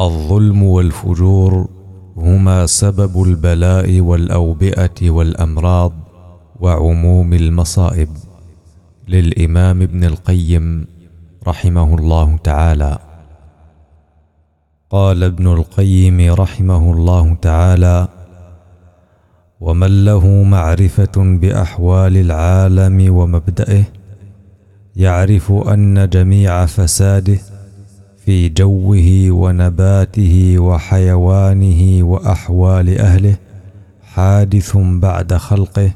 الظلم والفجور هما سبب البلاء والأوبئة والأمراض وعموم المصائب. للإمام ابن القيم رحمه الله تعالى. قال ابن القيم رحمه الله تعالى ومن له معرفة بأحوال العالم ومبدئه يعرف أن جميع فساده في جوه ونباته وحيوانه وأحوال أهله حادث بعد خلقه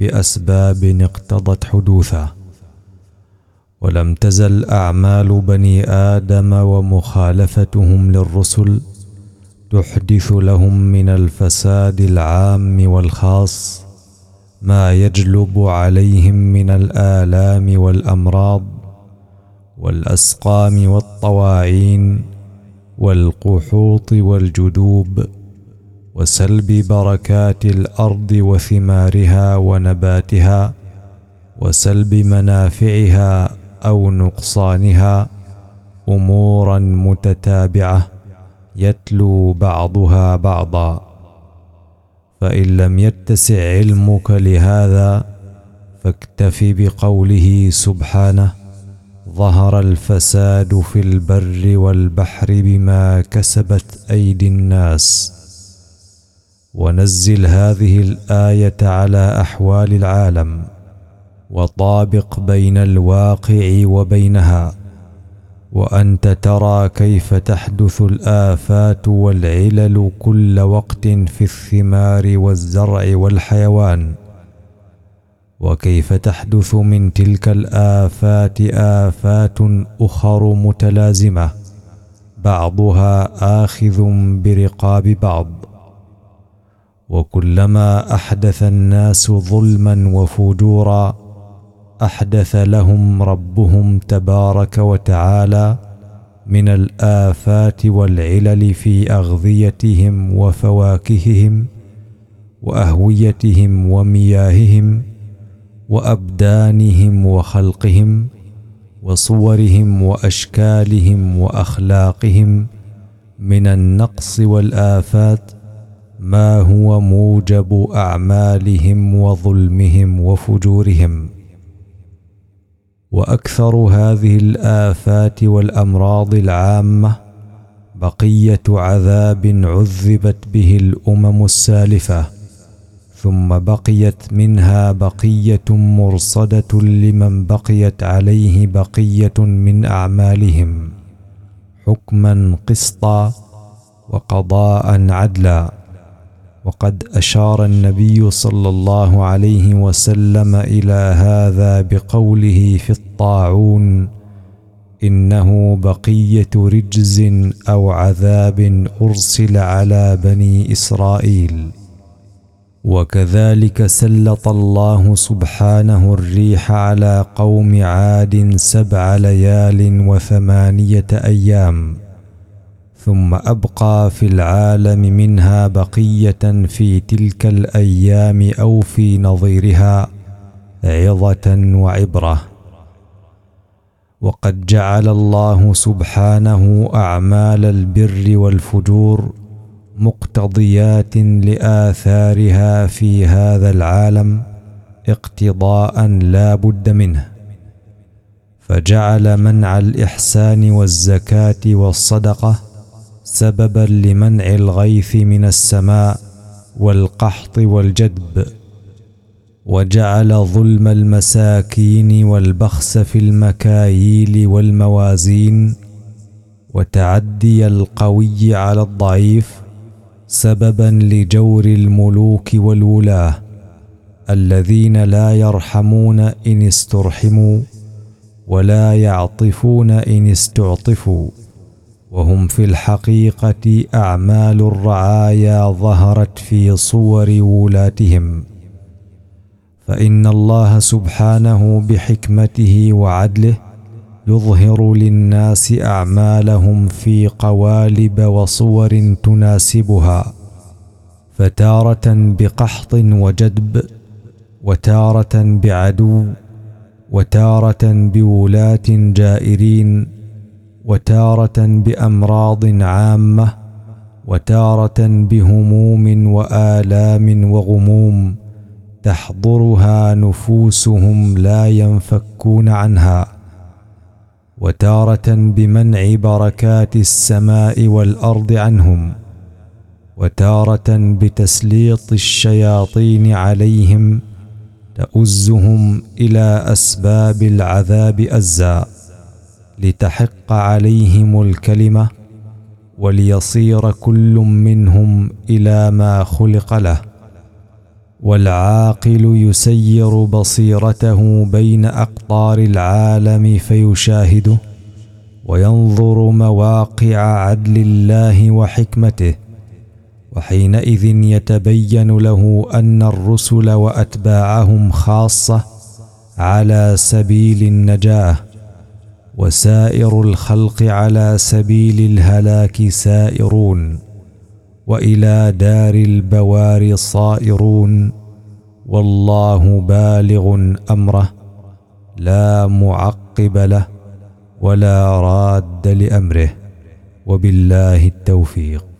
بأسباب اقتضت حدوثه. ولم تزل أعمال بني آدم ومخالفتهم للرسل تحدث لهم من الفساد العام والخاص ما يجلب عليهم من الآلام والأمراض والأسقام والطواعين والقحوط والجدوب وسلب بركات الأرض وثمارها ونباتها وسلب منافعها أو نقصانها أمورا متتابعة يتلو بعضها بعضا. فإن لم يتسع علمك لهذا فاكتف بقوله سبحانه ظهر الفساد في البر والبحر بما كسبت أيدي الناس. ونزل هذه الآية على أحوال العالم وطابق بين الواقع وبينها. وأنت ترى كيف تحدث الآفات والعلل كل وقت في الثمار والزرع والحيوان. وكيف تحدث من تلك الآفات آفات أخر متلازمة؟ بعضها آخذ برقاب بعض. وكلما أحدث الناس ظلما وفجورا أحدث لهم ربهم تبارك وتعالى من الآفات والعلل في أغذيتهم وفواكههم وأهويتهم ومياههم وأبدانهم وخلقهم وصورهم وأشكالهم وأخلاقهم من النقص والآفات ما هو موجب أعمالهم وظلمهم وفجورهم. وأكثر هذه الآفات والأمراض العامة بقية عذاب عذبت به الأمم السالفة. ثم بقيت منها بقية مرصدة لمن بقيت عليه بقية من أعمالهم حكما قسطا وقضاء عدلا. وقد أشار النبي صلى الله عليه وسلم إلى هذا بقوله في الطاعون إنه بقية رجز أو عذاب أرسل على بني إسرائيل. وكذلك سلط الله سبحانه الريح على قوم عاد سبع ليال وثمانية أيام ثم أبقى في العالم منها بقية في تلك الأيام أو في نظيرها عظة وعبرة. وقد جعل الله سبحانه أعمال البر والفجور مقتضيات لآثارها في هذا العالم اقتضاء لا بد منه. فجعل منع الإحسان والزكاة والصدقة سببا لمنع الغيث من السماء والقحط والجدب. وجعل ظلم المساكين والبخس في المكاييل والموازين وتعدي القوي على الضعيف سببا لجور الملوك والولاة الذين لا يرحمون إن استرحموا ولا يعطفون إن استعطفوا وهم في الحقيقة أعمال الرعايا ظهرت في صور ولاتهم فإن الله سبحانه بحكمته وعدله يظهر للناس أعمالهم في قوالب وصور تناسبها فتارة بقحط وجدب وتارة بعدو وتارة بولاة جائرين وتارة بأمراض عامة وتارة بهموم وآلام وغموم تحضرها نفوسهم لا ينفكون عنها. وتارة بمنع بركات السماء والأرض عنهم وتارة بتسليط الشياطين عليهم تؤزهم إلى أسباب العذاب أزا لتحق عليهم الكلمة وليصير كل منهم إلى ما خلق له. والعاقل يسير بصيرته بين أقطار العالم فيشاهده وينظر مواقع عدل الله وحكمته وحينئذ يتبين له أن الرسل وأتباعهم خاصة على سبيل النجاة وسائر الخلق على سبيل الهلاك سائرون. وإلى دار البوار صائرون والله بالغ أمره لا معقب له ولا راد لأمره. وبالله التوفيق.